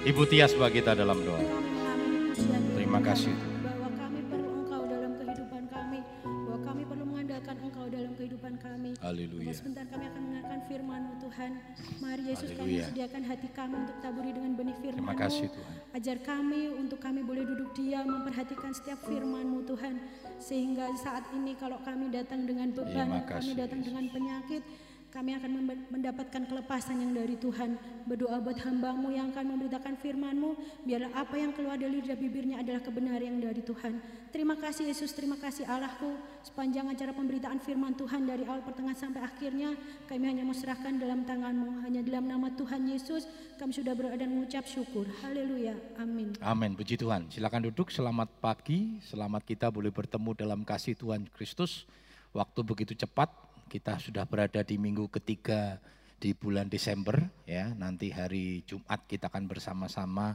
Ibu Tia sebagai kita dalam doa. Terima kasih. bahwa kami perlu Engkau dalam kehidupan kami, bahwa kami perlu mengandalkan Engkau dalam kehidupan kami. Haleluya. Sebentar kami akan mendengarkan firman-Mu Tuhan. Mari Yesus kami sediakan hati kami untuk taburi dengan benih firman-Mu. Terima kasih, Tuhan. Ajar kami untuk kami boleh duduk diam memperhatikan setiap firman-Mu Tuhan. Sehingga saat ini kalau kami datang dengan beban, kami datang dengan penyakit, kami akan mendapatkan kelepasan yang dari Tuhan. Berdoa buat hambamu yang akan memberitakan firman-Mu, biarlah apa yang keluar dari lidah bibirnya adalah kebenaran yang dari Tuhan. Terima kasih Yesus, terima kasih Allahku. Sepanjang acara pemberitaan firman Tuhan dari awal pertengahan sampai akhirnya, kami hanya serahkan dalam tangan-Mu. Hanya dalam nama Tuhan Yesus, kami sudah berdoa dan mengucap syukur. Haleluya, amin. Amin, puji Tuhan. Silakan duduk, selamat pagi, selamat kita boleh bertemu dalam kasih Tuhan Kristus. Waktu begitu cepat, kita sudah berada di minggu ketiga di bulan Desember ya. Nanti hari Jumat kita akan bersama-sama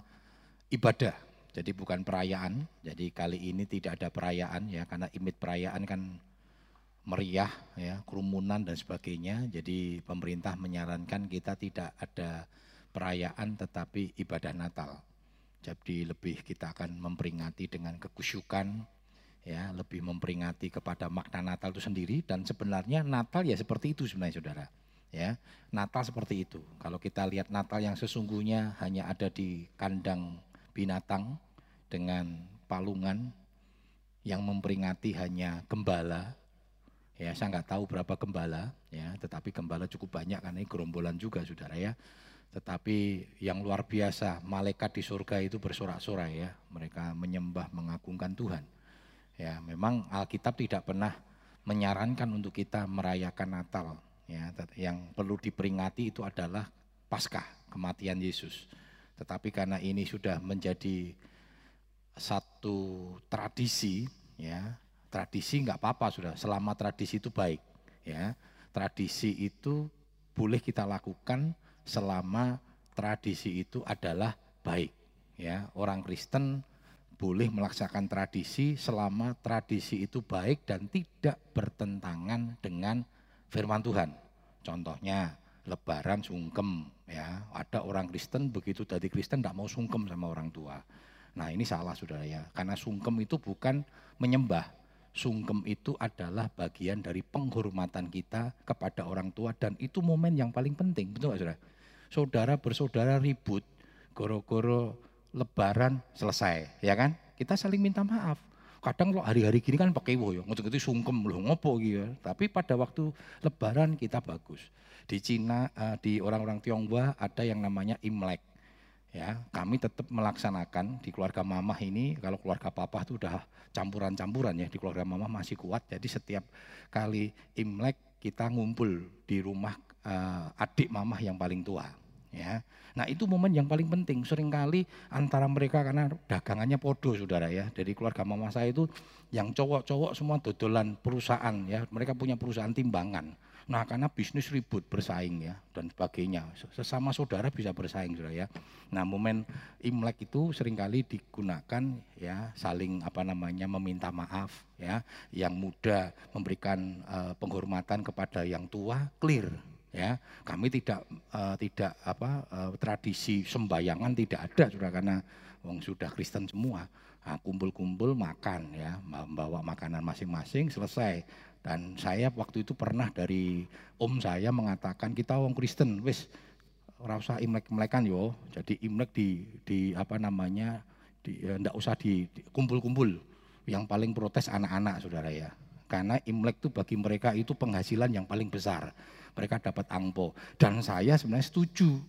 ibadah. Jadi bukan perayaan. Jadi kali ini tidak ada perayaan ya karena imit perayaan kan meriah ya, kerumunan dan sebagainya. Jadi pemerintah menyarankan kita tidak ada perayaan tetapi ibadah Natal. Jadi lebih kita akan memperingati dengan kekusyukan, ya lebih memperingati kepada makna Natal itu sendiri dan sebenarnya Natal ya seperti itu sebenarnya saudara. Ya, Natal seperti itu. Kalau kita lihat Natal yang sesungguhnya hanya ada di kandang binatang dengan palungan yang memperingati hanya gembala. Ya, saya nggak tahu berapa gembala, ya, tetapi gembala cukup banyak karena ini gerombolan juga, saudara ya. Tetapi yang luar biasa, malaikat di surga itu bersorak-sorai ya, mereka menyembah, mengagungkan Tuhan. Ya, memang Alkitab tidak pernah menyarankan untuk kita merayakan Natal. Ya, yang perlu diperingati itu adalah Paskah, kematian Yesus. Tetapi karena ini sudah menjadi satu tradisi, ya tradisi nggak apa-apa sudah, selama tradisi itu baik, ya tradisi itu boleh kita lakukan selama tradisi itu adalah baik, ya orang Kristen boleh melaksanakan tradisi selama tradisi itu baik dan tidak bertentangan dengan firman Tuhan. Contohnya lebaran sungkem ya. Ada orang Kristen begitu jadi Kristen tidak mau sungkem sama orang tua. Nah, ini salah Saudara ya. Karena sungkem itu bukan menyembah. Sungkem itu adalah bagian dari penghormatan kita kepada orang tua dan itu momen yang paling penting. Betul nggak Saudara? Saudara bersaudara ribut goro-goro lebaran selesai, ya kan? Kita saling minta maaf. Kadang kalau hari-hari gini kan pakai wo ya, ngerti sungkem loh ngopo gitu. ya. Tapi pada waktu lebaran kita bagus. Di Cina, eh, di orang-orang Tionghoa ada yang namanya Imlek. Ya, kami tetap melaksanakan di keluarga mamah ini, kalau keluarga papa itu udah campuran-campuran ya, di keluarga mamah masih kuat. Jadi setiap kali Imlek kita ngumpul di rumah eh, adik mamah yang paling tua. Ya, nah itu momen yang paling penting. Seringkali antara mereka karena dagangannya podo, saudara ya. Dari keluarga mama saya itu yang cowok-cowok semua dodolan perusahaan ya. Mereka punya perusahaan timbangan. Nah karena bisnis ribut bersaing ya dan sebagainya. Sesama saudara bisa bersaing saudara ya. Nah momen Imlek itu sering kali digunakan ya saling apa namanya meminta maaf ya. Yang muda memberikan eh, penghormatan kepada yang tua clear ya. Kami tidak eh, tidak apa eh, tradisi sembayangan tidak ada sudah karena wong sudah Kristen semua. Nah, kumpul-kumpul makan ya. Membawa makanan masing-masing selesai. Dan saya waktu itu pernah dari om saya mengatakan kita wong Kristen. Wis ora usah imlek-imlekan yo. Jadi imlek di di apa namanya di ya, usah di- kumpul-kumpul. Yang paling protes anak-anak saudara ya. Karena imlek itu bagi mereka itu penghasilan yang paling besar mereka dapat angpo. Dan saya sebenarnya setuju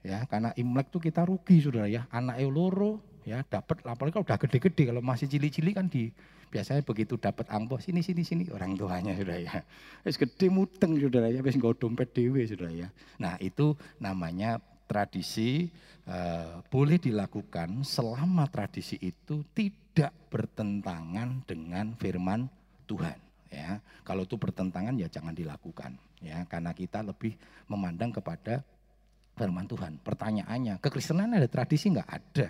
ya. Karena imlek tuh kita rugi saudara ya. Anak loro ya dapat apalagi kalau udah gede-gede kalau masih cili-cili kan di biasanya begitu dapat angpo sini sini sini. Orang tuanya sudah ya. Wis gede muteng saudara ya. Wis dompet dewe saudara ya. Nah itu namanya tradisi eh, boleh dilakukan selama tradisi itu tidak bertentangan dengan firman Tuhan ya. Kalau itu bertentangan ya jangan dilakukan ya karena kita lebih memandang kepada firman Tuhan. Pertanyaannya, kekristenan ada tradisi nggak ada?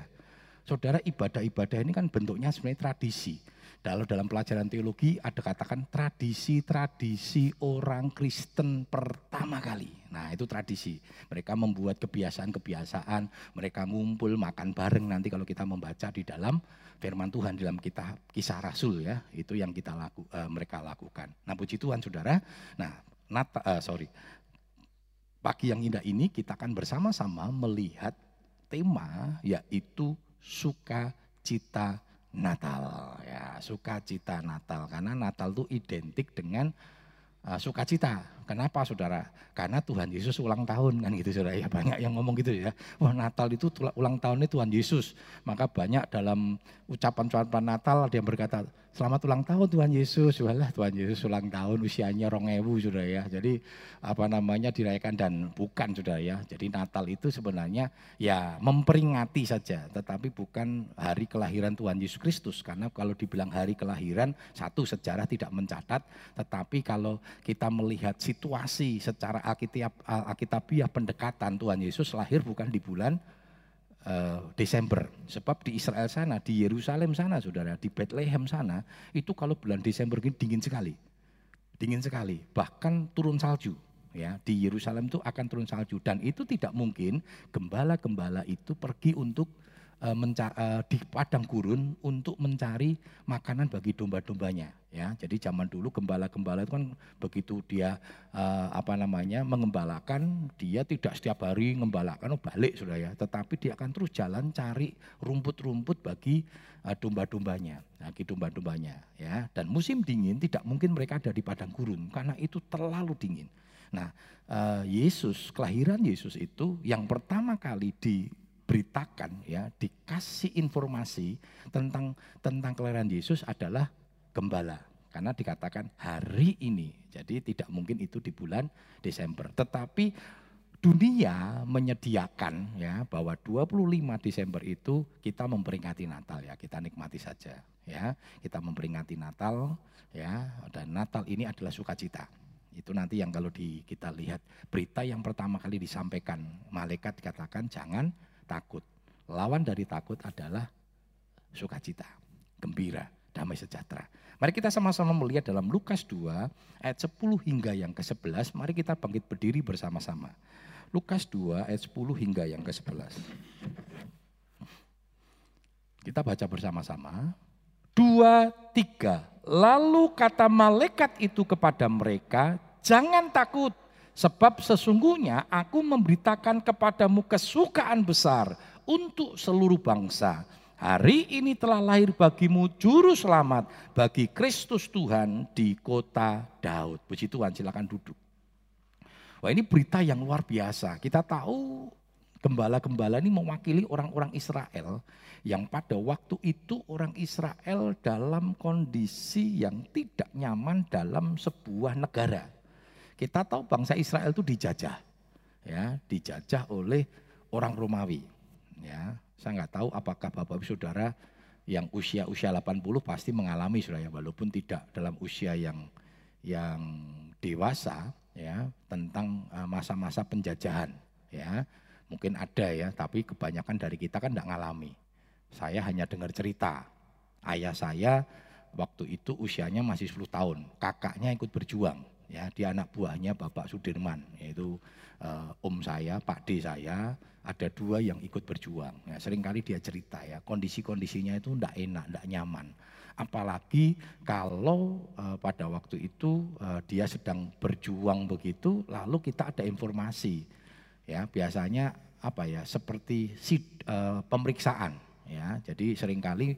Saudara ibadah-ibadah ini kan bentuknya sebenarnya tradisi. Kalau dalam pelajaran teologi ada katakan tradisi-tradisi orang Kristen pertama kali. Nah itu tradisi. Mereka membuat kebiasaan-kebiasaan, mereka ngumpul makan bareng nanti kalau kita membaca di dalam firman Tuhan dalam kita kisah Rasul ya. Itu yang kita laku, uh, mereka lakukan. Nah puji Tuhan saudara. Nah Nata, uh, sorry. Pagi yang indah ini kita akan bersama-sama melihat tema yaitu sukacita Natal. Ya sukacita Natal. Karena Natal itu identik dengan uh, sukacita kenapa saudara karena Tuhan Yesus ulang tahun kan gitu saudara ya banyak yang ngomong gitu ya wah Natal itu ulang tahunnya Tuhan Yesus maka banyak dalam ucapan-ucapan Natal ada yang berkata Selamat ulang tahun Tuhan Yesus. Walah Tuhan Yesus ulang tahun usianya rongewu sudah ya. Jadi apa namanya dirayakan dan bukan sudah ya. Jadi Natal itu sebenarnya ya memperingati saja. Tetapi bukan hari kelahiran Tuhan Yesus Kristus. Karena kalau dibilang hari kelahiran satu sejarah tidak mencatat. Tetapi kalau kita melihat situasi secara Alkitabiah pendekatan Tuhan Yesus lahir bukan di bulan uh, Desember. Sebab di Israel sana, di Yerusalem sana saudara, di Bethlehem sana, itu kalau bulan Desember ini dingin sekali. Dingin sekali, bahkan turun salju. Ya, di Yerusalem itu akan turun salju dan itu tidak mungkin gembala-gembala itu pergi untuk di padang gurun untuk mencari makanan bagi domba-dombanya ya. Jadi zaman dulu gembala-gembala itu kan begitu dia uh, apa namanya mengembalakan dia tidak setiap hari mengembalakan oh balik sudah ya. Tetapi dia akan terus jalan cari rumput-rumput bagi uh, domba-dombanya bagi domba-dombanya ya. Dan musim dingin tidak mungkin mereka ada di padang gurun karena itu terlalu dingin. Nah Yesus kelahiran Yesus itu yang pertama kali diberitakan ya dikasih informasi tentang tentang kelahiran Yesus adalah gembala. Karena dikatakan hari ini, jadi tidak mungkin itu di bulan Desember. Tetapi dunia menyediakan ya bahwa 25 Desember itu kita memperingati Natal ya, kita nikmati saja ya. Kita memperingati Natal ya dan Natal ini adalah sukacita. Itu nanti yang kalau di, kita lihat berita yang pertama kali disampaikan malaikat dikatakan jangan takut. Lawan dari takut adalah sukacita, gembira, damai sejahtera. Mari kita sama-sama melihat dalam Lukas 2 ayat 10 hingga yang ke-11. Mari kita bangkit berdiri bersama-sama. Lukas 2 ayat 10 hingga yang ke-11. Kita baca bersama-sama. Dua, tiga. Lalu kata malaikat itu kepada mereka, jangan takut. Sebab sesungguhnya aku memberitakan kepadamu kesukaan besar untuk seluruh bangsa Hari ini telah lahir bagimu juru selamat bagi Kristus Tuhan di kota Daud. Puji Tuhan, silakan duduk. Wah ini berita yang luar biasa. Kita tahu gembala-gembala ini mewakili orang-orang Israel yang pada waktu itu orang Israel dalam kondisi yang tidak nyaman dalam sebuah negara. Kita tahu bangsa Israel itu dijajah, ya, dijajah oleh orang Romawi, ya. Saya nggak tahu apakah Bapak Ibu Saudara yang usia-usia 80 pasti mengalami sudah ya walaupun tidak dalam usia yang yang dewasa ya tentang eh, masa-masa penjajahan ya. Mungkin ada ya tapi kebanyakan dari kita kan tidak ngalami. Saya hanya dengar cerita. Ayah saya waktu itu usianya masih 10 tahun kakaknya ikut berjuang ya dia anak buahnya Bapak Sudirman yaitu uh, om saya Pak D saya ada dua yang ikut berjuang. Ya, sering kali dia cerita ya, kondisi-kondisinya itu tidak enak, tidak nyaman. Apalagi kalau uh, pada waktu itu uh, dia sedang berjuang begitu, lalu kita ada informasi. Ya, biasanya apa ya, seperti si, uh, pemeriksaan. Ya, jadi sering kali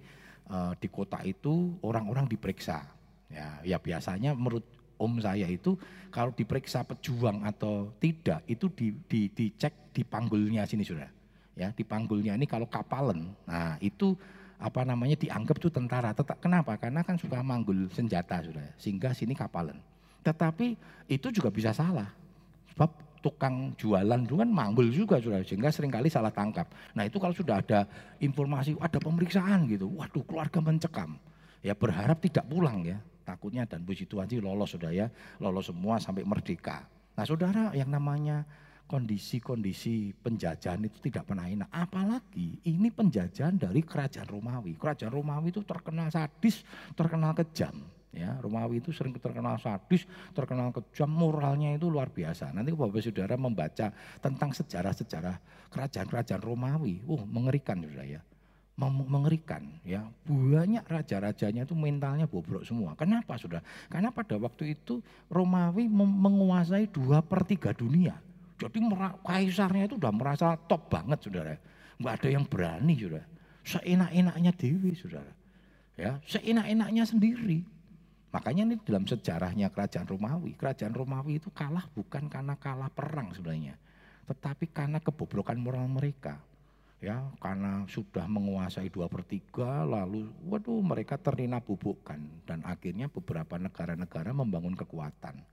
uh, di kota itu orang-orang diperiksa. Ya, ya biasanya menurut om saya itu kalau diperiksa pejuang atau tidak itu di, di, dicek di panggulnya sini sudah ya di panggulnya ini kalau kapalan nah itu apa namanya dianggap itu tentara. Tetap kenapa? Karena kan suka manggul senjata sudah sehingga sini kapalan tetapi itu juga bisa salah. Sebab tukang jualan itu kan manggul juga sudah sehingga sering kali salah tangkap. Nah itu kalau sudah ada informasi ada pemeriksaan gitu waduh keluarga mencekam. Ya berharap tidak pulang ya takutnya dan puji Tuhan sih lolos sudah ya, lolos semua sampai merdeka. Nah saudara yang namanya kondisi-kondisi penjajahan itu tidak pernah enak. Apalagi ini penjajahan dari kerajaan Romawi. Kerajaan Romawi itu terkenal sadis, terkenal kejam. Ya, Romawi itu sering terkenal sadis, terkenal kejam, moralnya itu luar biasa. Nanti Bapak Saudara membaca tentang sejarah-sejarah kerajaan-kerajaan Romawi, uh mengerikan Saudara ya. Mengerikan ya. Banyak raja-rajanya itu mentalnya bobrok semua. Kenapa Saudara? Karena pada waktu itu Romawi menguasai dua per tiga dunia. Jadi kaisarnya itu udah merasa top banget Saudara. Enggak ada yang berani Saudara. Seenak-enaknya Dewi Saudara. Ya, seenak-enaknya sendiri Makanya ini dalam sejarahnya kerajaan Romawi, kerajaan Romawi itu kalah bukan karena kalah perang sebenarnya, tetapi karena kebobrokan moral mereka. Ya, karena sudah menguasai dua per tiga, lalu waduh mereka terlena bubukkan dan akhirnya beberapa negara-negara membangun kekuatan.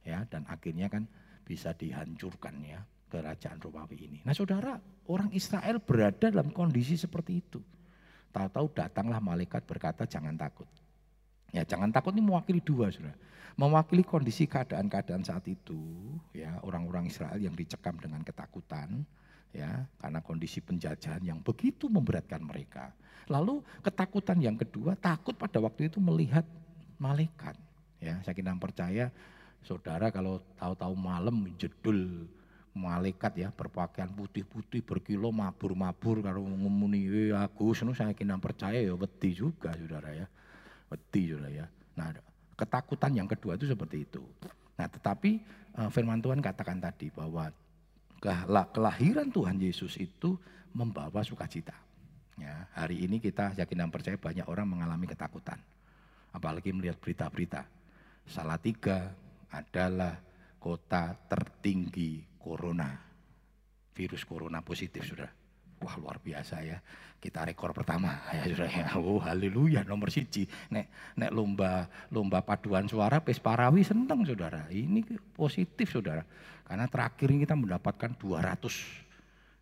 Ya, dan akhirnya kan bisa dihancurkan ya kerajaan Romawi ini. Nah saudara, orang Israel berada dalam kondisi seperti itu. Tahu-tahu datanglah malaikat berkata jangan takut. Ya jangan takut ini mewakili dua saudara. Mewakili kondisi keadaan-keadaan saat itu ya orang-orang Israel yang dicekam dengan ketakutan ya karena kondisi penjajahan yang begitu memberatkan mereka. Lalu ketakutan yang kedua takut pada waktu itu melihat malaikat. Ya saya kira percaya saudara kalau tahu-tahu malam jedul malaikat ya berpakaian putih-putih berkilo mabur-mabur kalau ngomuni eh, aku saya kira percaya ya wedi juga saudara ya Wedi ya. Nah, ketakutan yang kedua itu seperti itu. Nah, tetapi uh, firman Tuhan katakan tadi bahwa kelahiran Tuhan Yesus itu membawa sukacita. Ya, hari ini kita yakin dan percaya banyak orang mengalami ketakutan. Apalagi melihat berita-berita. Salatiga adalah kota tertinggi corona. Virus corona positif, sudah. Wah luar biasa ya. Kita rekor pertama ya sudah ya. Oh haleluya nomor siji. Nek nek lomba lomba paduan suara pes parawi seneng saudara. Ini positif saudara. Karena terakhir ini kita mendapatkan 200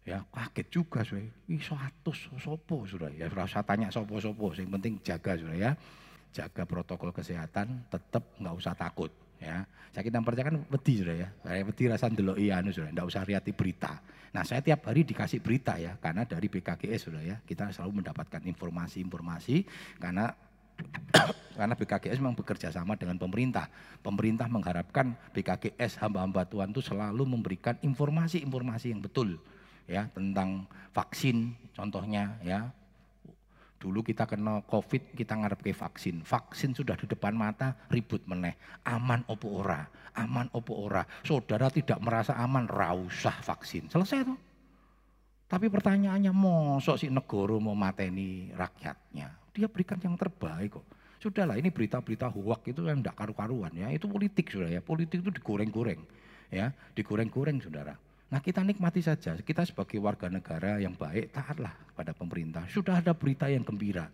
ya kaget juga saya ih 100 sopo sudah ya saya tanya sopo sopo yang penting jaga sudah ya jaga protokol kesehatan tetap nggak usah takut ya. Saya kita percaya kan wedi sudah ya. Saya wedi rasa dulu iya anu sudah nggak usah lihat berita. Nah saya tiap hari dikasih berita ya, karena dari BKGS sudah ya, kita selalu mendapatkan informasi-informasi karena karena BKGS memang bekerja sama dengan pemerintah. Pemerintah mengharapkan BKGS hamba-hamba Tuhan itu selalu memberikan informasi-informasi yang betul ya tentang vaksin contohnya ya Dulu kita kena COVID, kita ngarep ke vaksin. Vaksin sudah di depan mata, ribut meneh. Aman opo ora, aman opo ora. Saudara tidak merasa aman, rausah vaksin. Selesai tuh. Tapi pertanyaannya, mosok si negoro mau mateni rakyatnya. Dia berikan yang terbaik kok. Sudahlah ini berita-berita huak itu yang tidak karu-karuan ya. Itu politik sudah ya. Politik itu digoreng-goreng. Ya, digoreng-goreng saudara. Nah kita nikmati saja, kita sebagai warga negara yang baik taatlah pada pemerintah. Sudah ada berita yang gembira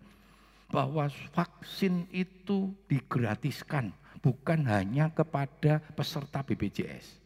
bahwa vaksin itu digratiskan bukan hanya kepada peserta BPJS.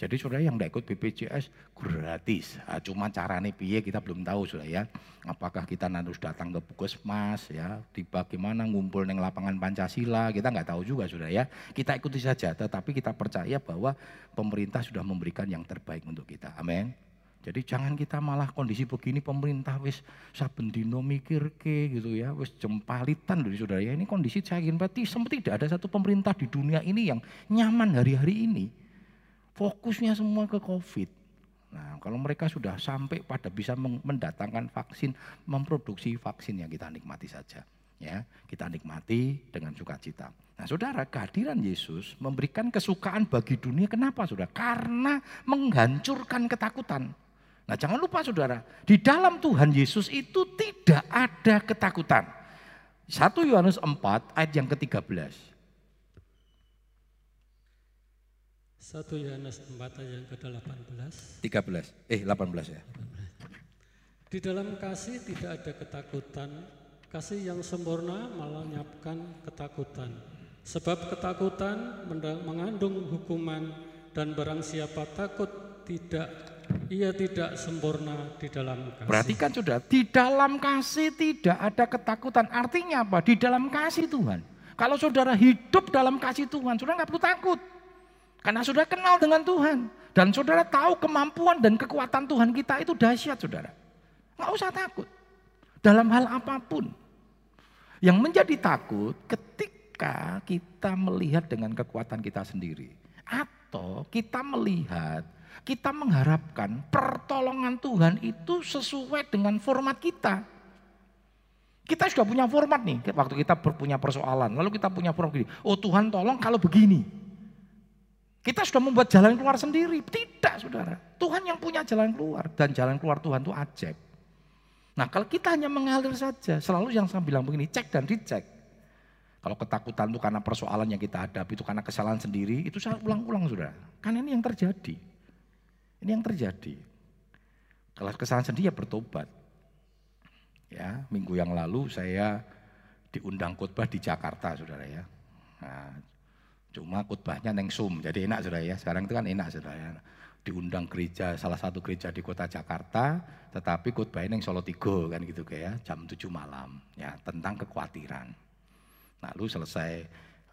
Jadi saudara yang tidak ikut BPJS gratis. Nah, cuma caranya piye kita belum tahu sudah ya. Apakah kita harus datang ke puskesmas ya, di bagaimana ngumpul neng lapangan Pancasila, kita nggak tahu juga sudah ya. Kita ikuti saja, tetapi kita percaya bahwa pemerintah sudah memberikan yang terbaik untuk kita. Amin. Jadi jangan kita malah kondisi begini pemerintah wis saben dino mikir ke gitu ya, wis jempalitan dari saudara ya. Ini kondisi saya ingin berarti seperti tidak ada satu pemerintah di dunia ini yang nyaman hari-hari ini. Fokusnya semua ke COVID. Nah, kalau mereka sudah sampai pada bisa mendatangkan vaksin, memproduksi vaksin yang kita nikmati saja. Ya, kita nikmati dengan sukacita. Nah, saudara, kehadiran Yesus memberikan kesukaan bagi dunia. Kenapa, saudara? Karena menghancurkan ketakutan. Nah, jangan lupa, saudara, di dalam Tuhan Yesus itu tidak ada ketakutan. 1 Yohanes 4 ayat yang ke-13. 1 Yohanes 4 ayat yang ke-18. 13. Eh 18 ya. Di dalam kasih tidak ada ketakutan. Kasih yang sempurna malah menyiapkan ketakutan. Sebab ketakutan mengandung hukuman dan barang siapa takut tidak ia tidak sempurna di dalam kasih. Perhatikan sudah, di dalam kasih tidak ada ketakutan. Artinya apa? Di dalam kasih Tuhan. Kalau saudara hidup dalam kasih Tuhan, saudara nggak perlu takut. Karena sudah kenal dengan Tuhan. Dan saudara tahu kemampuan dan kekuatan Tuhan kita itu dahsyat saudara. Nggak usah takut. Dalam hal apa pun. Yang menjadi takut ketika kita melihat dengan kekuatan kita sendiri. Atau kita melihat, kita mengharapkan pertolongan Tuhan itu sesuai dengan format kita. Kita sudah punya format nih, waktu kita punya persoalan, lalu kita punya format begini. Oh Tuhan tolong kalau begini. Kita sudah membuat jalan keluar sendiri. Tidak saudara, Tuhan yang punya jalan keluar. Dan jalan keluar Tuhan itu ajaib. Nah kalau kita hanya mengalir saja, selalu yang saya bilang begini, cek dan dicek. Kalau ketakutan itu karena persoalan yang kita hadapi, itu karena kesalahan sendiri, itu saya ulang-ulang saudara. Karena ini yang terjadi. Ini yang terjadi. Kalau kesalahan sendiri ya bertobat. Ya, minggu yang lalu saya diundang khotbah di Jakarta, saudara ya. Nah, cuma khotbahnya neng Zoom, jadi enak saudara ya. Sekarang itu kan enak saudara ya. Diundang gereja, salah satu gereja di kota Jakarta, tetapi khotbahnya neng Solo Tigo kan gitu kayak jam 7 malam ya tentang kekhawatiran. Lalu selesai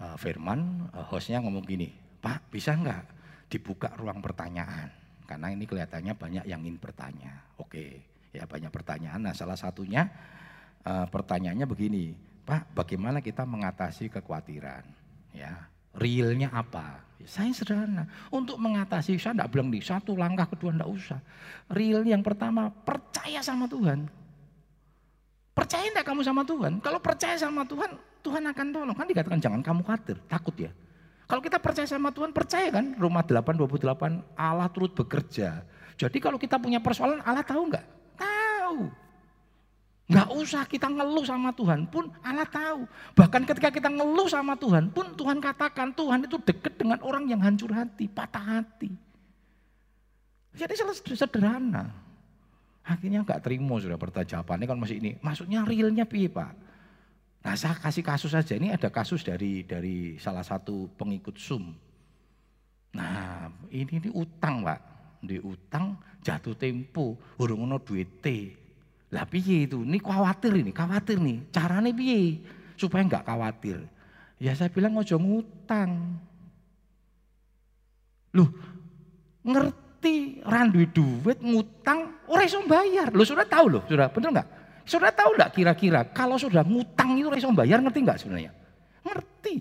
uh, firman, uh, hostnya ngomong gini, Pak bisa nggak dibuka ruang pertanyaan? Karena ini kelihatannya banyak yang ingin bertanya. Oke, ya banyak pertanyaan. Nah salah satunya uh, pertanyaannya begini, Pak bagaimana kita mengatasi kekhawatiran? Ya, realnya apa? Ya, saya sederhana. Untuk mengatasi, saya tidak bilang di satu langkah kedua tidak usah. Real yang pertama, percaya sama Tuhan. Percaya enggak kamu sama Tuhan? Kalau percaya sama Tuhan, Tuhan akan tolong. Kan dikatakan jangan kamu khawatir, takut ya. Kalau kita percaya sama Tuhan, percaya kan? Roma 828, Allah turut bekerja. Jadi kalau kita punya persoalan, Allah tahu enggak? Tahu. Enggak usah kita ngeluh sama Tuhan pun Allah tahu. Bahkan ketika kita ngeluh sama Tuhan pun Tuhan katakan Tuhan itu dekat dengan orang yang hancur hati, patah hati. Jadi sederhana. Akhirnya nggak terima sudah pertanyaannya kan masih ini. Maksudnya realnya piye Pak? Nah saya kasih kasus saja. Ini ada kasus dari dari salah satu pengikut Sum. Nah ini, ini utang Pak. Di utang jatuh tempo. Urung ono duit Lah piye itu? Ini khawatir ini, khawatir nih. Caranya piye? Supaya nggak khawatir. Ya saya bilang ngojo ngutang. Loh, ngerti randu duit ngutang ora iso bayar. Lo sudah tahu loh, sudah bener nggak? Sudah tahu nggak kira-kira kalau sudah ngutang itu iso bayar ngerti nggak sebenarnya? Ngerti.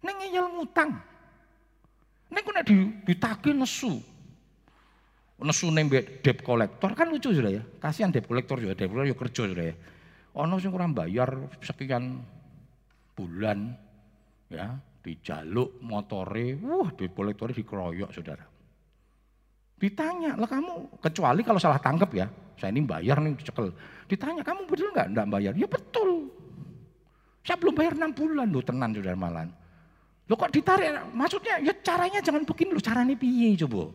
Neng ngeyel ngutang. Neng kena di ditagih nesu. Nesu neng debt kolektor kan lucu sudah ya. Kasihan debt kolektor juga, debt kolektor kerja sudah ya. Ono sing kurang bayar sekian bulan ya dijaluk motore, wah debt kolektor dikeroyok saudara. Ditanya, lah kamu, kecuali kalau salah tangkap ya, saya ini bayar nih cekel. Ditanya, kamu betul nggak enggak bayar? Ya betul. Saya belum bayar 6 bulan loh tenan saudara malan. Lo kok ditarik? Maksudnya ya caranya jangan begini lo caranya piye coba.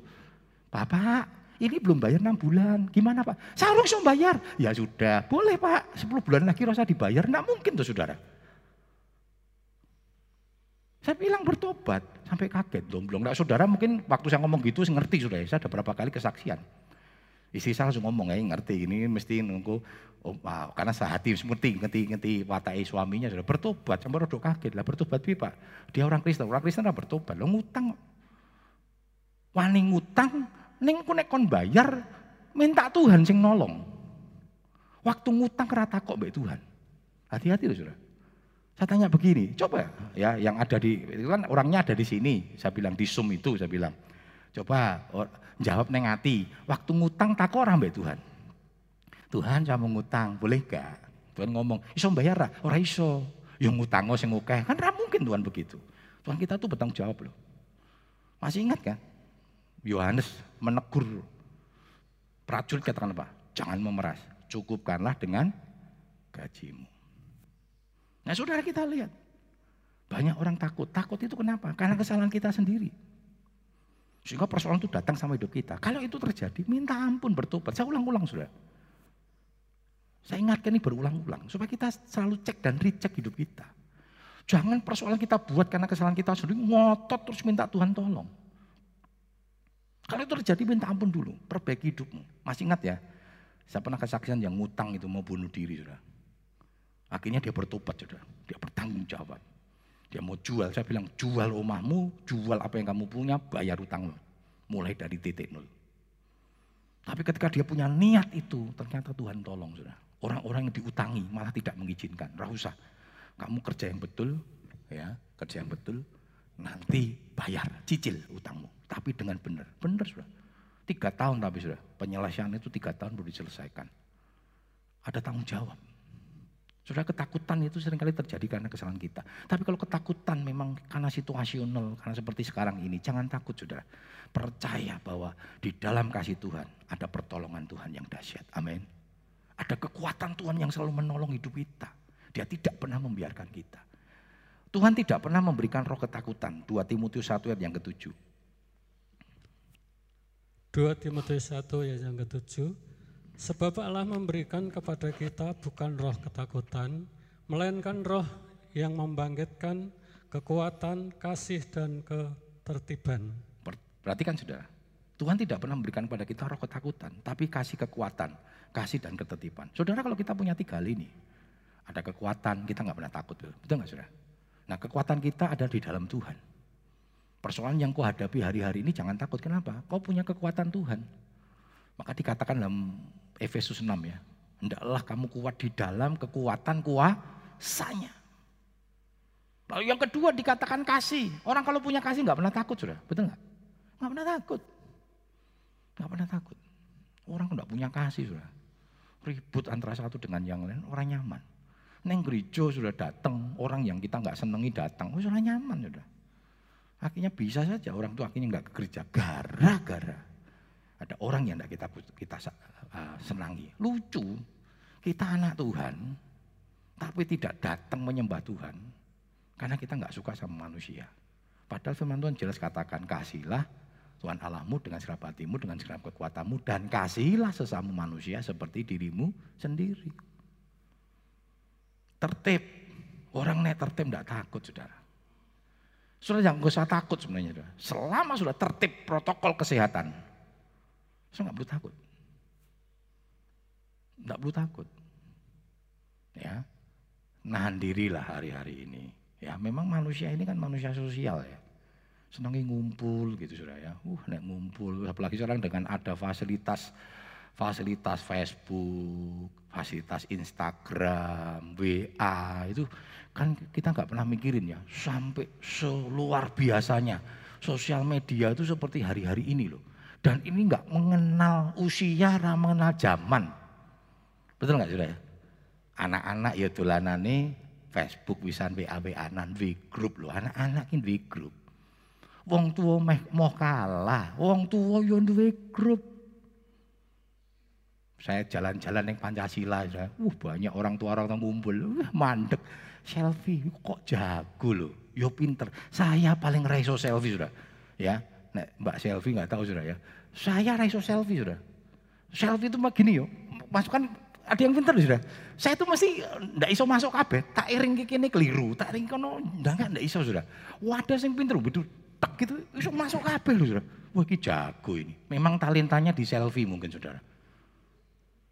Bapak, ini belum bayar 6 bulan. Gimana Pak? Saya harus bayar. Ya sudah, boleh Pak. 10 bulan lagi rasa dibayar. Enggak mungkin tuh saudara. Saya bilang bertobat, sampai kaget dong. Belum enggak saudara mungkin waktu saya ngomong gitu saya ngerti sudah. Saya ada berapa kali kesaksian. Istri saya langsung ngomong, ya ngerti ini mesti nunggu, oh, wow, karena sehati ngerti, ngerti, ngerti watai suaminya sudah bertobat, sampai rodok kaget lah bertobat pak. Dia orang Kristen, orang Kristen lah bertobat, lo ngutang, wani ngutang, neng ku kon bayar, minta Tuhan sing nolong. Waktu ngutang rata kok baik Tuhan. Hati-hati loh sudah. Saya tanya begini, coba ya yang ada di itu kan orangnya ada di sini. Saya bilang di Zoom itu saya bilang. Coba or, jawab neng hati, waktu ngutang tak orang mbak Tuhan. Tuhan saya mau ngutang, boleh gak? Tuhan ngomong, iso bayar lah, orang iso. Yang ngutang sing ngukeh, kan ra mungkin Tuhan begitu. Tuhan kita tuh bertanggung jawab loh. Masih ingat kan? Yohanes menegur prajurit katakan apa? Jangan memeras, cukupkanlah dengan gajimu. Nah saudara kita lihat, banyak orang takut. Takut itu kenapa? Karena kesalahan kita sendiri. Sehingga persoalan itu datang sama hidup kita. Kalau itu terjadi, minta ampun, bertobat. Saya ulang-ulang sudah. Saya ingatkan ini berulang-ulang. Supaya kita selalu cek dan recheck hidup kita. Jangan persoalan kita buat karena kesalahan kita sendiri, ngotot terus minta Tuhan tolong. Kalau itu terjadi minta ampun dulu, perbaiki hidupmu. Masih ingat ya, saya pernah kesaksian yang ngutang itu mau bunuh diri sudah. Akhirnya dia bertobat, sudah. Dia bertanggung jawab. Dia mau jual, saya bilang jual rumahmu, jual apa yang kamu punya, bayar utangmu. mulai dari titik nol. Tapi ketika dia punya niat itu, ternyata Tuhan tolong sudah. Orang-orang yang diutangi malah tidak mengizinkan. Rasa kamu kerja yang betul, ya kerja yang betul, nanti bayar, cicil utangmu. Tapi dengan benar, benar sudah. Tiga tahun tapi sudah, penyelesaian itu tiga tahun baru diselesaikan. Ada tanggung jawab. Sudah ketakutan itu sering kali terjadi karena kesalahan kita. Tapi kalau ketakutan memang karena situasional, karena seperti sekarang ini, jangan takut sudah. Percaya bahwa di dalam kasih Tuhan ada pertolongan Tuhan yang dahsyat. Amin. Ada kekuatan Tuhan yang selalu menolong hidup kita. Dia tidak pernah membiarkan kita. Tuhan tidak pernah memberikan roh ketakutan. 2 Timotius 1 ayat yang ketujuh. 2 Timotius 1 ayat yang ketujuh. Sebab Allah memberikan kepada kita bukan roh ketakutan, melainkan roh yang membangkitkan kekuatan, kasih, dan ketertiban. Perhatikan saudara, Tuhan tidak pernah memberikan kepada kita roh ketakutan, tapi kasih kekuatan, kasih dan ketertiban. Saudara kalau kita punya tiga hal ini, ada kekuatan, kita nggak pernah takut. Betul nggak saudara? Nah kekuatan kita ada di dalam Tuhan. Persoalan yang kau hadapi hari-hari ini jangan takut. Kenapa? Kau punya kekuatan Tuhan. Maka dikatakan dalam Efesus 6 ya. Hendaklah kamu kuat di dalam kekuatan kuasanya. Lalu yang kedua dikatakan kasih. Orang kalau punya kasih nggak pernah takut sudah, betul nggak? Nggak pernah takut. Nggak pernah takut. Orang nggak punya kasih sudah. Ribut antara satu dengan yang lain, orang nyaman. Neng gereja sudah datang, orang yang kita nggak senengi datang, oh, sudah nyaman sudah. Akhirnya bisa saja orang tua akhirnya nggak ke gereja gara-gara ada orang yang tidak kita kita uh, senangi. Lucu, kita anak Tuhan, tapi tidak datang menyembah Tuhan karena kita nggak suka sama manusia. Padahal firman Tuhan jelas katakan kasihlah Tuhan Allahmu dengan segala hatimu, dengan segala kekuatanmu dan kasihlah sesama manusia seperti dirimu sendiri. Tertib, orang nek tertib tidak takut saudara. Sudah jangan usah takut sebenarnya. Selama sudah tertib protokol kesehatan, saya nggak perlu takut. Nggak perlu takut. Ya, nahan dirilah hari-hari ini. Ya, memang manusia ini kan manusia sosial ya. Senangi ngumpul gitu sudah ya. Uh, nek ngumpul, apalagi sekarang dengan ada fasilitas fasilitas Facebook, fasilitas Instagram, WA itu kan kita nggak pernah mikirin ya sampai seluar biasanya sosial media itu seperti hari-hari ini loh. Dan ini nggak mengenal usia, mengenal zaman. Betul nggak sudah ya? Anak-anak ya nih Facebook bisa WA WA-nan W group loh. Anak-anak ini W group. Wong tua meh mau kalah, wong tua yo duwe grup. Saya jalan-jalan yang Pancasila, saya, uh banyak orang tua orang tua ngumpul, uh, mandek. Selfie kok jago loh, yo pinter. Saya paling reso selfie sudah, ya Nek Mbak selfie nggak tahu sudah ya. Saya raiso selfie sudah. Selfie itu begini yo. Masukkan ada yang pintar sudah. Saya itu masih ndak iso masuk kabeh, tak iring kene keliru, tak iring kono ndak ndak iso sudah. Wadah sing pinter betul tak gitu iso masuk kabeh lho sudah. Wah iki jago ini. Memang talentanya di selfie mungkin saudara.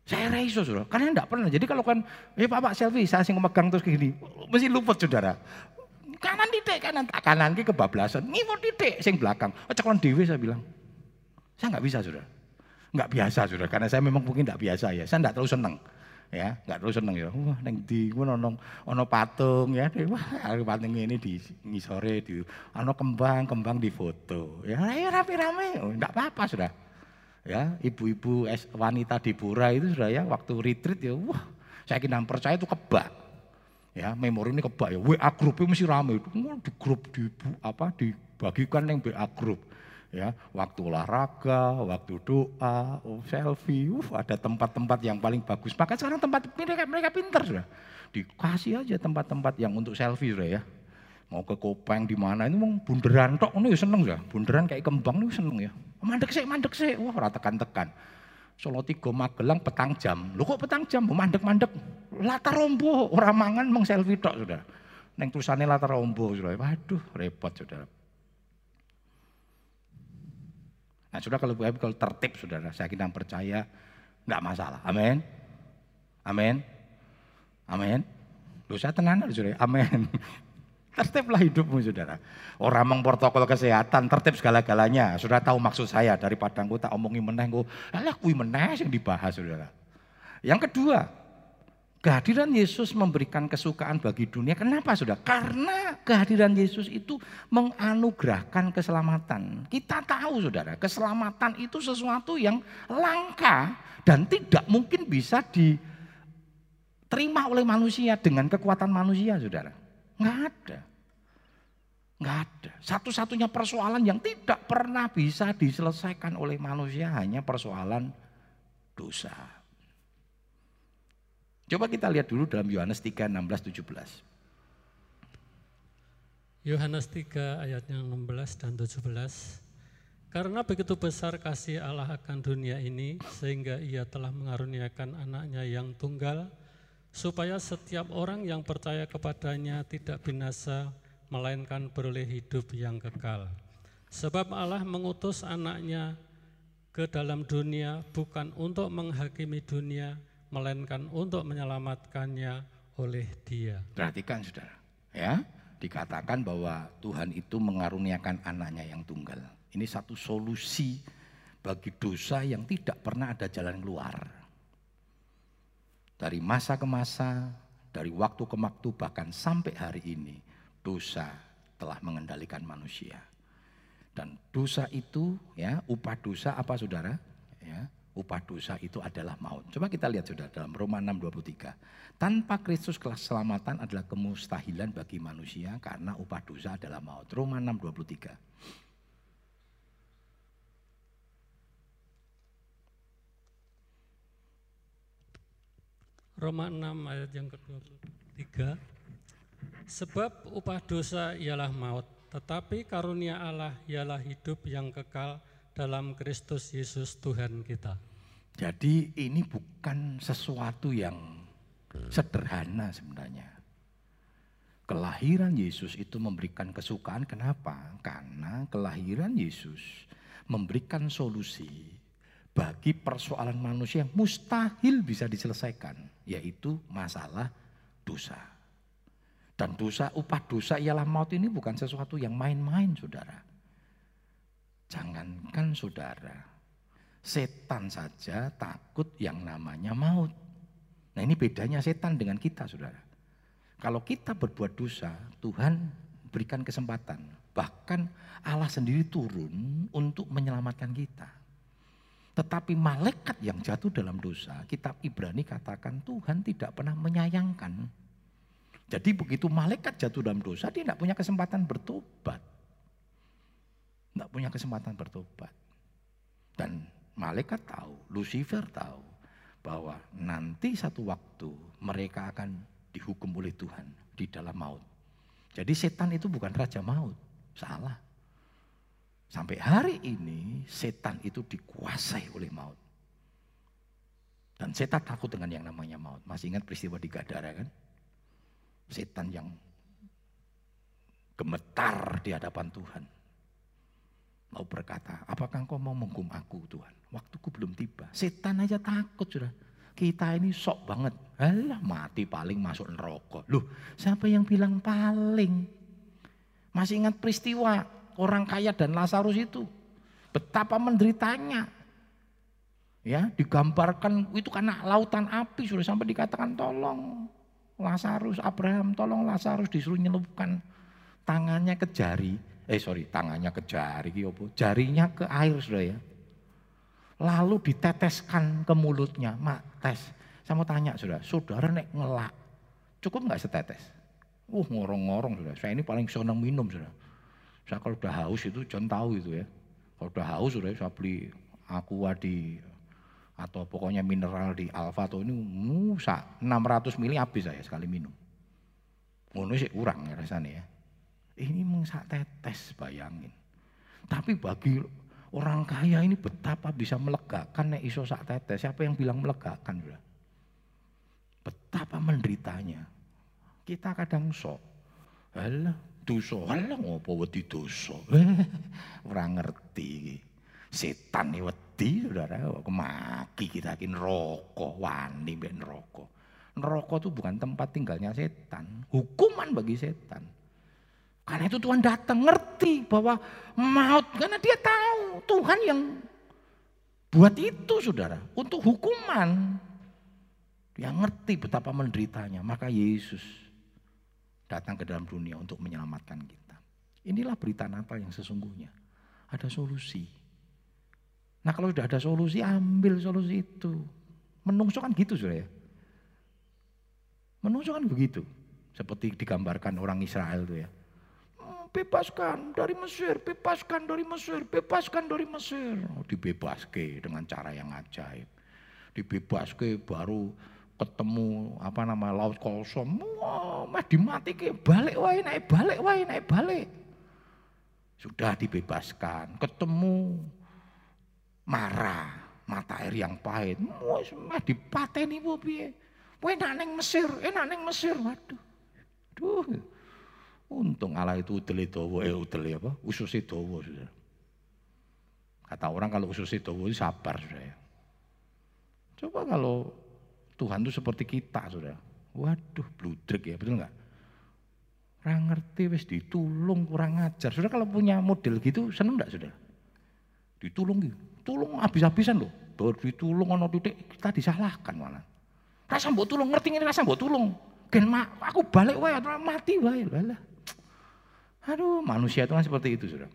Saya raiso sudah, karena enggak pernah. Jadi kalau kan, ya pak, pak selfie, saya sing megang terus gini, mesti luput saudara. Kanan titik kanan tak kanan ke kebablasan. Ngiwur titik sing belakang. Oh, ceklon dewi saya bilang. Saya nggak bisa sudah nggak biasa sudah karena saya memang mungkin nggak biasa ya. Saya nggak terlalu seneng ya. Nggak terlalu seneng ya. Wah neng di gua nonong ono patung ya. Wah patung ini di ngisore di ono kembang kembang di foto. Ya rapi rame oh, nggak apa apa sudah ya ibu-ibu wanita di pura itu sudah ya waktu retreat ya wah saya kira percaya itu kebak. Ya memori ini kebak ya. WA grup itu mesti rame. Itu di grup di apa dibagikan yang WA grup ya waktu olahraga waktu doa oh, selfie uh, ada tempat-tempat yang paling bagus. Maka sekarang tempat mereka mereka pinter sudah. Dikasih aja tempat-tempat yang untuk selfie sudah ya mau ke Kopeng di mana ini mau bunderan tok ini ya seneng ya bunderan kayak kembang ini seneng ya mandek sih mandek sih wah ratakan tekan Solo Tigo Magelang petang jam. Lu kok petang jam? Mandek-mandek. Latar rombo, orang mangan meng selfie tok sudah. Neng tulisannya latar rombo sudah. Waduh, repot sudah. Nah, sudah kalau kalau tertib saudara, saya kira percaya nggak masalah. Amin. Amin. Amin. Lu saya tenang sudah. Amin. Tertiblah hidupmu saudara. Orang meng protokol kesehatan, tertib segala-galanya. Sudah tahu maksud saya daripada engkau tak omongi meneh engkau, alah kui meneh yang dibahas saudara. Yang kedua, kehadiran Yesus memberikan kesukaan bagi dunia. Kenapa saudara? Karena kehadiran Yesus itu menganugerahkan keselamatan. Kita tahu saudara, keselamatan itu sesuatu yang langka dan tidak mungkin bisa diterima oleh manusia dengan kekuatan manusia saudara. Nggak ada. Nggak ada. Satu-satunya persoalan yang tidak pernah bisa diselesaikan oleh manusia hanya persoalan dosa. Coba kita lihat dulu dalam Yohanes 3, 16, 17. Yohanes 3 ayatnya 16 dan 17. Karena begitu besar kasih Allah akan dunia ini, sehingga ia telah mengaruniakan anaknya yang tunggal, supaya setiap orang yang percaya kepadanya tidak binasa, melainkan beroleh hidup yang kekal. Sebab Allah mengutus anaknya ke dalam dunia bukan untuk menghakimi dunia, melainkan untuk menyelamatkannya oleh dia. Perhatikan saudara, ya dikatakan bahwa Tuhan itu mengaruniakan anaknya yang tunggal. Ini satu solusi bagi dosa yang tidak pernah ada jalan keluar. Dari masa ke masa, dari waktu ke waktu, bahkan sampai hari ini, dosa telah mengendalikan manusia. Dan dosa itu, ya, upah dosa apa saudara? Ya, upah dosa itu adalah maut. Coba kita lihat saudara dalam Roma 6:23. Tanpa Kristus keselamatan adalah kemustahilan bagi manusia karena upah dosa adalah maut. Roma 6:23. Roma 6 ayat yang ke-23. Sebab upah dosa ialah maut, tetapi karunia Allah ialah hidup yang kekal dalam Kristus Yesus Tuhan kita. Jadi ini bukan sesuatu yang sederhana sebenarnya. Kelahiran Yesus itu memberikan kesukaan. Kenapa? Karena kelahiran Yesus memberikan solusi bagi persoalan manusia yang mustahil bisa diselesaikan, yaitu masalah dosa. Dan dosa, upah dosa ialah maut ini bukan sesuatu yang main-main saudara. Jangankan saudara, setan saja takut yang namanya maut. Nah ini bedanya setan dengan kita saudara. Kalau kita berbuat dosa, Tuhan berikan kesempatan. Bahkan Allah sendiri turun untuk menyelamatkan kita. Tetapi malaikat yang jatuh dalam dosa, kitab Ibrani katakan Tuhan tidak pernah menyayangkan. Jadi begitu malaikat jatuh dalam dosa, dia tidak punya kesempatan bertobat. Tidak punya kesempatan bertobat. Dan malaikat tahu, Lucifer tahu bahwa nanti satu waktu mereka akan dihukum oleh Tuhan di dalam maut. Jadi setan itu bukan raja maut, salah. Sampai hari ini setan itu dikuasai oleh maut. Dan setan takut dengan yang namanya maut. Masih ingat peristiwa di Gadara kan? Setan yang gemetar di hadapan Tuhan. Mau berkata, apakah engkau mau menghukum aku Tuhan? Waktuku belum tiba. Setan aja takut sudah. Kita ini sok banget. Alah mati paling masuk neraka. Loh siapa yang bilang paling? Masih ingat peristiwa orang kaya dan Lazarus itu. Betapa menderitanya. Ya, digambarkan itu karena lautan api sudah sampai dikatakan tolong Lazarus, Abraham tolong Lazarus disuruh nyelupkan tangannya ke jari. Eh sorry, tangannya ke jari, jarinya ke air sudah ya. Lalu diteteskan ke mulutnya, mak tes. Saya mau tanya sudah, saudara nek ngelak, cukup nggak setetes? Uh ngorong-ngorong sudah, saya ini paling senang minum sudah. Saya kalau udah haus itu jangan tahu itu ya. Kalau udah haus sudah saya beli aqua di atau pokoknya mineral di Alfa atau ini musa 600 mili habis saya sekali minum. Ngono sih kurang ya rasanya ya. Ini mengsak tetes bayangin. Tapi bagi orang kaya ini betapa bisa melegakan nek iso sak tetes. Siapa yang bilang melegakan sudah? Betapa menderitanya. Kita kadang sok. Alah, dosa. Alah ngopo wedi dosa. Ora ngerti Setan iki wedi Saudara, kemaki kita ki neraka, wani mbek neraka. Neraka itu bukan tempat tinggalnya setan, hukuman bagi setan. Karena itu Tuhan datang ngerti bahwa maut karena dia tahu Tuhan yang buat itu saudara untuk hukuman. Dia ngerti betapa menderitanya. Maka Yesus datang ke dalam dunia untuk menyelamatkan kita. Inilah berita Natal yang sesungguhnya. Ada solusi. Nah kalau sudah ada solusi, ambil solusi itu. Menungso kan gitu sudah ya. Menungso kan begitu. Seperti digambarkan orang Israel itu ya. Hmm, bebaskan dari Mesir, bebaskan dari Mesir, bebaskan dari Mesir. Oh, dibebaske dengan cara yang ajaib. Dibebaske baru ketemu apa nama laut kosong, wah mah dimati ke balik wae naik balik wae naik balik. Sudah dibebaskan, ketemu marah, mata air yang pahit, wis mah dipateni bu piye. Kowe enak neng Mesir, enak neng Mesir, waduh. Duh. Untung Allah itu udele dawa, eh udele apa? Ususnya dawa sudah. Kata orang kalau ususnya dawa sabar sudah ya. Coba kalau Tuhan itu seperti kita, sudah. Waduh, bludrek ya, betul nggak? Orang ngerti, wis ditulung, kurang ngajar. Sudah kalau punya model gitu, seneng nggak sudah? Ditulung gitu, tulung habis-habisan loh. Baru ditulung, ono titik, kita disalahkan malah. Rasa mbok tulung, ngerti ini rasa mbok tulung. Gen aku balik wae, mati wae. Lah. Aduh, manusia itu kan seperti itu, sudah.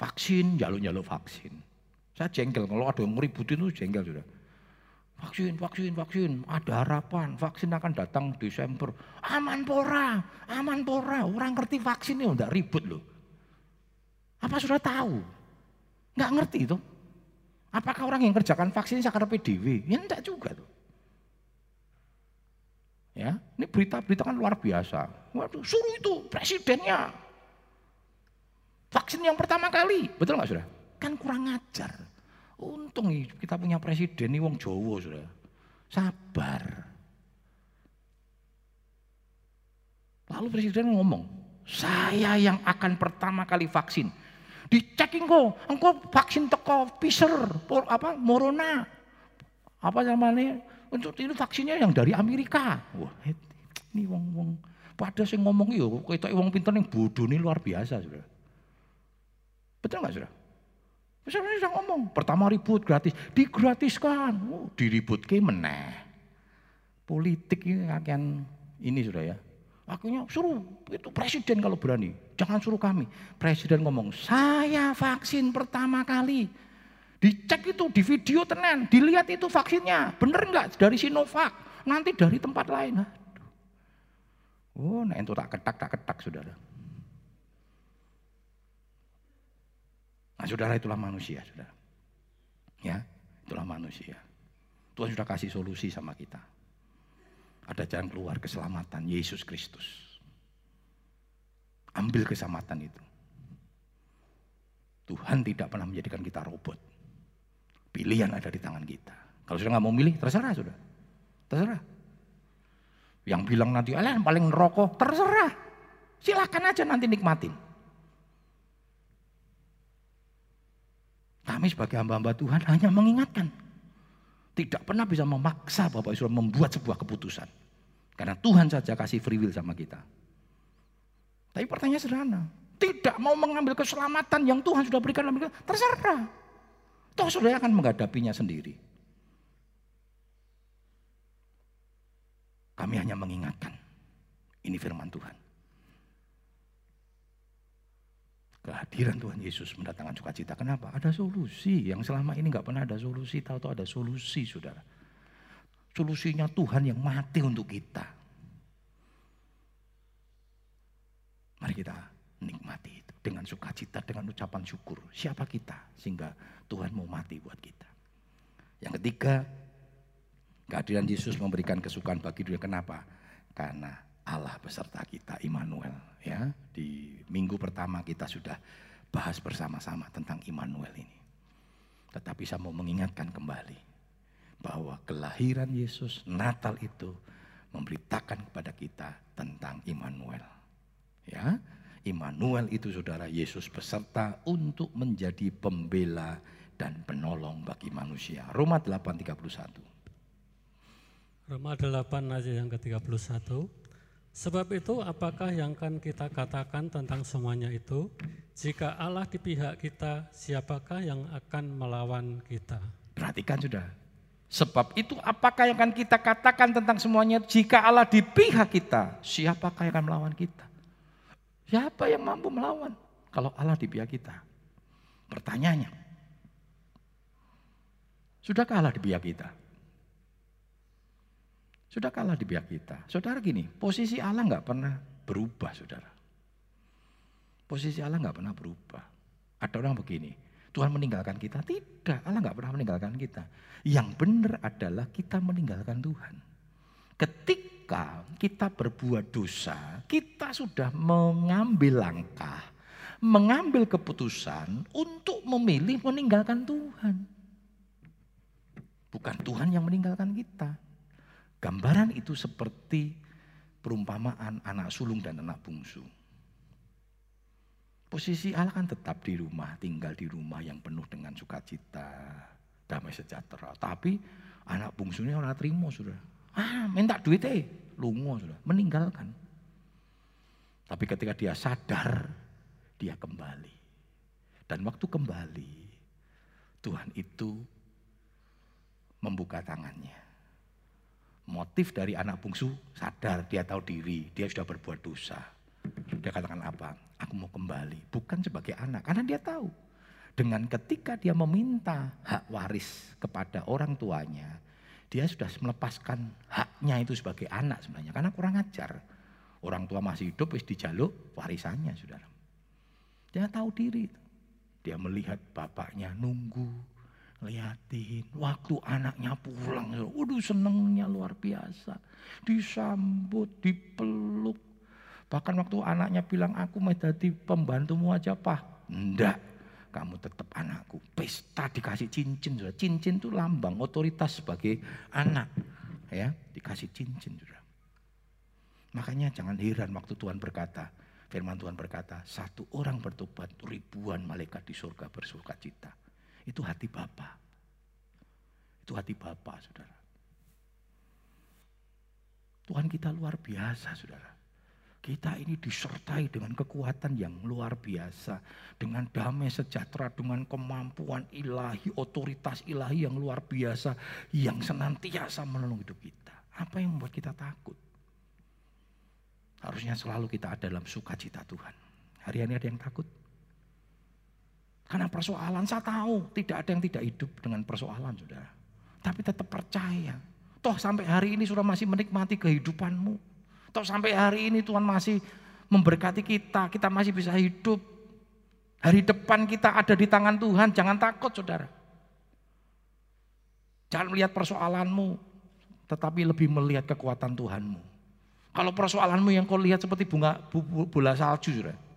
Vaksin, jaluk-jaluk vaksin. Saya jengkel, kalau ada yang ngeributin itu jengkel sudah. Vaksin, vaksin, vaksin. Ada harapan. Vaksin akan datang Desember. Aman pora, aman pora. Orang ngerti vaksin ini udah ribut loh. Apa sudah tahu? Nggak ngerti itu. Apakah orang yang kerjakan vaksin sakar PDW? Ya enggak juga tuh. Ya, ini berita-berita kan luar biasa. Waduh, suruh itu presidennya. Vaksin yang pertama kali, betul nggak sudah? Kan kurang ajar. Untung kita punya presiden ini wong Jawa sudah. Sabar. Lalu presiden ngomong, saya yang akan pertama kali vaksin. Dicek engko, engko vaksin teko Pfizer, apa Morona. Apa namanya? Untuk ini vaksinnya yang dari Amerika. Wah, ini wong-wong pada saya ngomong yo, kita wong pinter bodoh ini luar biasa sudah. Betul nggak sudah? Misalnya sudah ngomong, pertama ribut gratis, digratiskan, oh, diribut ke meneh. Politik ini akan ini sudah ya. Akhirnya suruh itu presiden kalau berani, jangan suruh kami. Presiden ngomong, saya vaksin pertama kali. Dicek itu di video tenan, dilihat itu vaksinnya, bener nggak dari Sinovac, nanti dari tempat lain. Aduh. Oh, nah itu tak ketak tak ketak saudara. Nah saudara itulah manusia saudara. Ya, itulah manusia. Tuhan sudah kasih solusi sama kita. Ada jalan keluar keselamatan Yesus Kristus. Ambil keselamatan itu. Tuhan tidak pernah menjadikan kita robot. Pilihan ada di tangan kita. Kalau sudah nggak mau milih, terserah sudah. Terserah. Yang bilang nanti, alah paling nerokok, terserah. Silakan aja nanti nikmatin. Kami sebagai hamba-hamba Tuhan hanya mengingatkan. Tidak pernah bisa memaksa Bapak Ibu membuat sebuah keputusan. Karena Tuhan saja kasih free will sama kita. Tapi pertanyaan sederhana. Tidak mau mengambil keselamatan yang Tuhan sudah berikan dalam terserah. Toh saudara akan menghadapinya sendiri. Kami hanya mengingatkan. Ini firman Tuhan. Kehadiran Tuhan Yesus mendatangkan sukacita. Kenapa? Ada solusi. Yang selama ini nggak pernah ada solusi. Tahu-tahu ada solusi, saudara. Solusinya Tuhan yang mati untuk kita. Mari kita nikmati itu dengan sukacita, dengan ucapan syukur. Siapa kita sehingga Tuhan mau mati buat kita. Yang ketiga, kehadiran Yesus memberikan kesukaan bagi dunia. Kenapa? Karena Allah beserta kita, Immanuel. Ya, di minggu pertama kita sudah bahas bersama-sama tentang Immanuel ini. Tetapi saya mau mengingatkan kembali bahwa kelahiran Yesus Natal itu memberitakan kepada kita tentang Immanuel. Ya, Immanuel itu saudara Yesus beserta untuk menjadi pembela dan penolong bagi manusia. Roma 8:31. Roma 8 ayat yang ke-31. Sebab itu apakah yang akan kita katakan tentang semuanya itu? Jika Allah di pihak kita, siapakah yang akan melawan kita? Perhatikan sudah. Sebab itu apakah yang akan kita katakan tentang semuanya? Jika Allah di pihak kita, siapakah yang akan melawan kita? Siapa yang mampu melawan kalau Allah di pihak kita? Pertanyaannya, sudahkah Allah di pihak kita? Sudah kalah di pihak kita. Saudara gini, posisi Allah nggak pernah berubah, saudara. Posisi Allah nggak pernah berubah. Ada orang begini, Tuhan meninggalkan kita. Tidak, Allah nggak pernah meninggalkan kita. Yang benar adalah kita meninggalkan Tuhan. Ketika kita berbuat dosa, kita sudah mengambil langkah, mengambil keputusan untuk memilih meninggalkan Tuhan. Bukan Tuhan yang meninggalkan kita. Gambaran itu seperti perumpamaan anak sulung dan anak bungsu. Posisi Allah kan tetap di rumah, tinggal di rumah yang penuh dengan sukacita, damai sejahtera. Tapi anak bungsunya orang terima sudah. Ah, minta duit eh, lungo sudah, meninggalkan. Tapi ketika dia sadar, dia kembali. Dan waktu kembali, Tuhan itu membuka tangannya motif dari anak bungsu sadar, dia tahu diri, dia sudah berbuat dosa. Dia katakan apa? Aku mau kembali. Bukan sebagai anak, karena dia tahu. Dengan ketika dia meminta hak waris kepada orang tuanya, dia sudah melepaskan haknya itu sebagai anak sebenarnya. Karena kurang ajar. Orang tua masih hidup, wis dijaluk warisannya, saudara. Dia tahu diri. Dia melihat bapaknya nunggu, liatin waktu anaknya pulang waduh senengnya luar biasa disambut dipeluk bahkan waktu anaknya bilang aku mau jadi pembantumu aja pak enggak kamu tetap anakku pesta dikasih cincin sudah cincin itu lambang otoritas sebagai anak ya dikasih cincin sudah makanya jangan heran waktu Tuhan berkata firman Tuhan berkata satu orang bertobat ribuan malaikat di surga bersuka cita itu hati Bapa. Itu hati Bapa, saudara. Tuhan kita luar biasa, saudara. Kita ini disertai dengan kekuatan yang luar biasa. Dengan damai sejahtera, dengan kemampuan ilahi, otoritas ilahi yang luar biasa. Yang senantiasa menolong hidup kita. Apa yang membuat kita takut? Harusnya selalu kita ada dalam sukacita Tuhan. Hari ini ada yang takut? Karena persoalan saya tahu tidak ada yang tidak hidup dengan persoalan saudara. Tapi tetap percaya. Toh sampai hari ini sudah masih menikmati kehidupanmu. Toh sampai hari ini Tuhan masih memberkati kita. Kita masih bisa hidup. Hari depan kita ada di tangan Tuhan. Jangan takut saudara. Jangan melihat persoalanmu. Tetapi lebih melihat kekuatan Tuhanmu. Kalau persoalanmu yang kau lihat seperti bunga bola salju saudara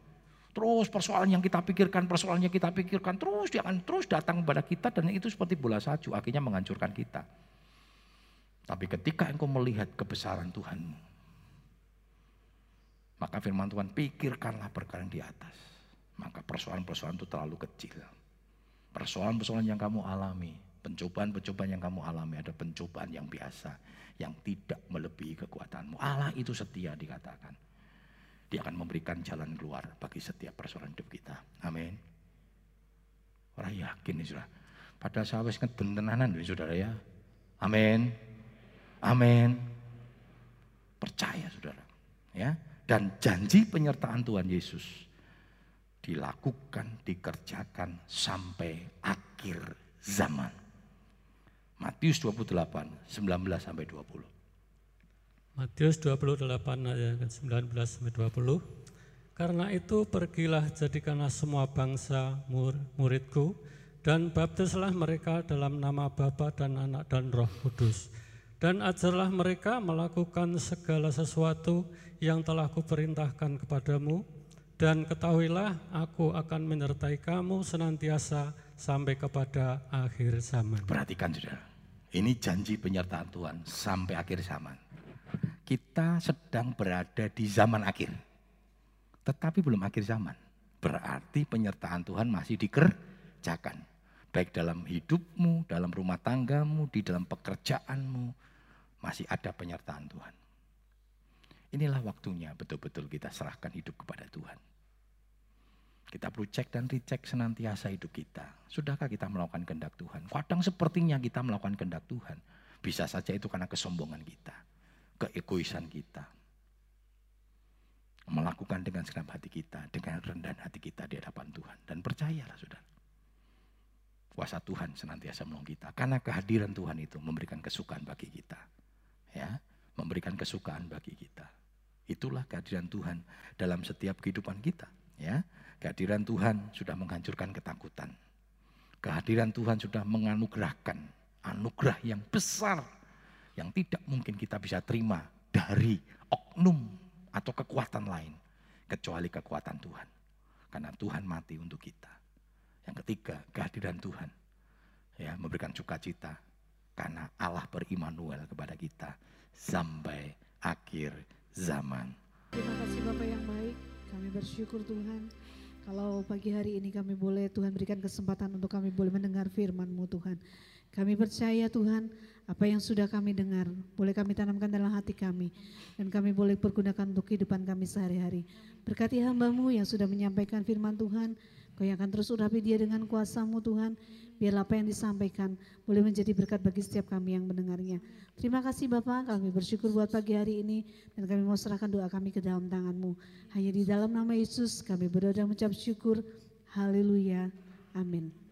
Terus persoalan yang kita pikirkan, persoalan yang kita pikirkan, terus dia akan terus datang kepada kita dan itu seperti bola salju, akhirnya menghancurkan kita. Tapi ketika engkau melihat kebesaran Tuhanmu, maka firman Tuhan pikirkanlah perkara yang di atas. Maka persoalan-persoalan itu terlalu kecil. Persoalan-persoalan yang kamu alami, pencobaan-pencobaan yang kamu alami ada pencobaan yang biasa, yang tidak melebihi kekuatanmu. Allah itu setia dikatakan. Dia akan memberikan jalan keluar bagi setiap persoalan hidup kita. Amin. Orang yakin nih saudara. Pada saat wis tenanan nih saudara ya. Amin. Amin. Percaya saudara. Ya. Dan janji penyertaan Tuhan Yesus dilakukan, dikerjakan sampai akhir zaman. Matius 28, 19 sampai 20. Matius 28 ayat 19 sampai 20. Karena itu pergilah jadikanlah semua bangsa mur, muridku dan baptislah mereka dalam nama Bapa dan Anak dan Roh Kudus. Dan ajarlah mereka melakukan segala sesuatu yang telah kuperintahkan kepadamu dan ketahuilah aku akan menyertai kamu senantiasa sampai kepada akhir zaman. Perhatikan saudara, ini janji penyertaan Tuhan sampai akhir zaman kita sedang berada di zaman akhir. Tetapi belum akhir zaman. Berarti penyertaan Tuhan masih dikerjakan. Baik dalam hidupmu, dalam rumah tanggamu, di dalam pekerjaanmu. Masih ada penyertaan Tuhan. Inilah waktunya betul-betul kita serahkan hidup kepada Tuhan. Kita perlu cek dan dicek senantiasa hidup kita. Sudahkah kita melakukan kehendak Tuhan? Kadang sepertinya kita melakukan kehendak Tuhan. Bisa saja itu karena kesombongan kita, keegoisan kita. Melakukan dengan segenap hati kita, dengan rendah hati kita di hadapan Tuhan. Dan percayalah saudara. Kuasa Tuhan senantiasa menolong kita. Karena kehadiran Tuhan itu memberikan kesukaan bagi kita. Memberikan kesukaan bagi kita. Itulah kehadiran Tuhan dalam setiap kehidupan kita. Ya, Kehadiran Tuhan sudah menghancurkan ketakutan. Kehadiran Tuhan sudah menganugerahkan anugerah yang besar yang tidak mungkin kita bisa terima dari oknum atau kekuatan lain kecuali kekuatan Tuhan. Karena Tuhan mati untuk kita. Yang ketiga, kehadiran Tuhan ya memberikan sukacita karena Allah berimanuel kepada kita sampai akhir zaman. Terima kasih Bapak yang baik. Kami bersyukur Tuhan kalau pagi hari ini kami boleh Tuhan berikan kesempatan untuk kami boleh mendengar firman-Mu Tuhan. Kami percaya Tuhan apa yang sudah kami dengar boleh kami tanamkan dalam hati kami dan kami boleh pergunakan untuk kehidupan kami sehari-hari. Berkati hambamu yang sudah menyampaikan firman Tuhan, Kau yang akan terus urapi dia dengan kuasamu Tuhan. Biarlah apa yang disampaikan boleh menjadi berkat bagi setiap kami yang mendengarnya. Terima kasih Bapak, kami bersyukur buat pagi hari ini. Dan kami mau serahkan doa kami ke dalam tanganmu. Hanya di dalam nama Yesus kami berdoa dan mengucap syukur. Haleluya. Amin.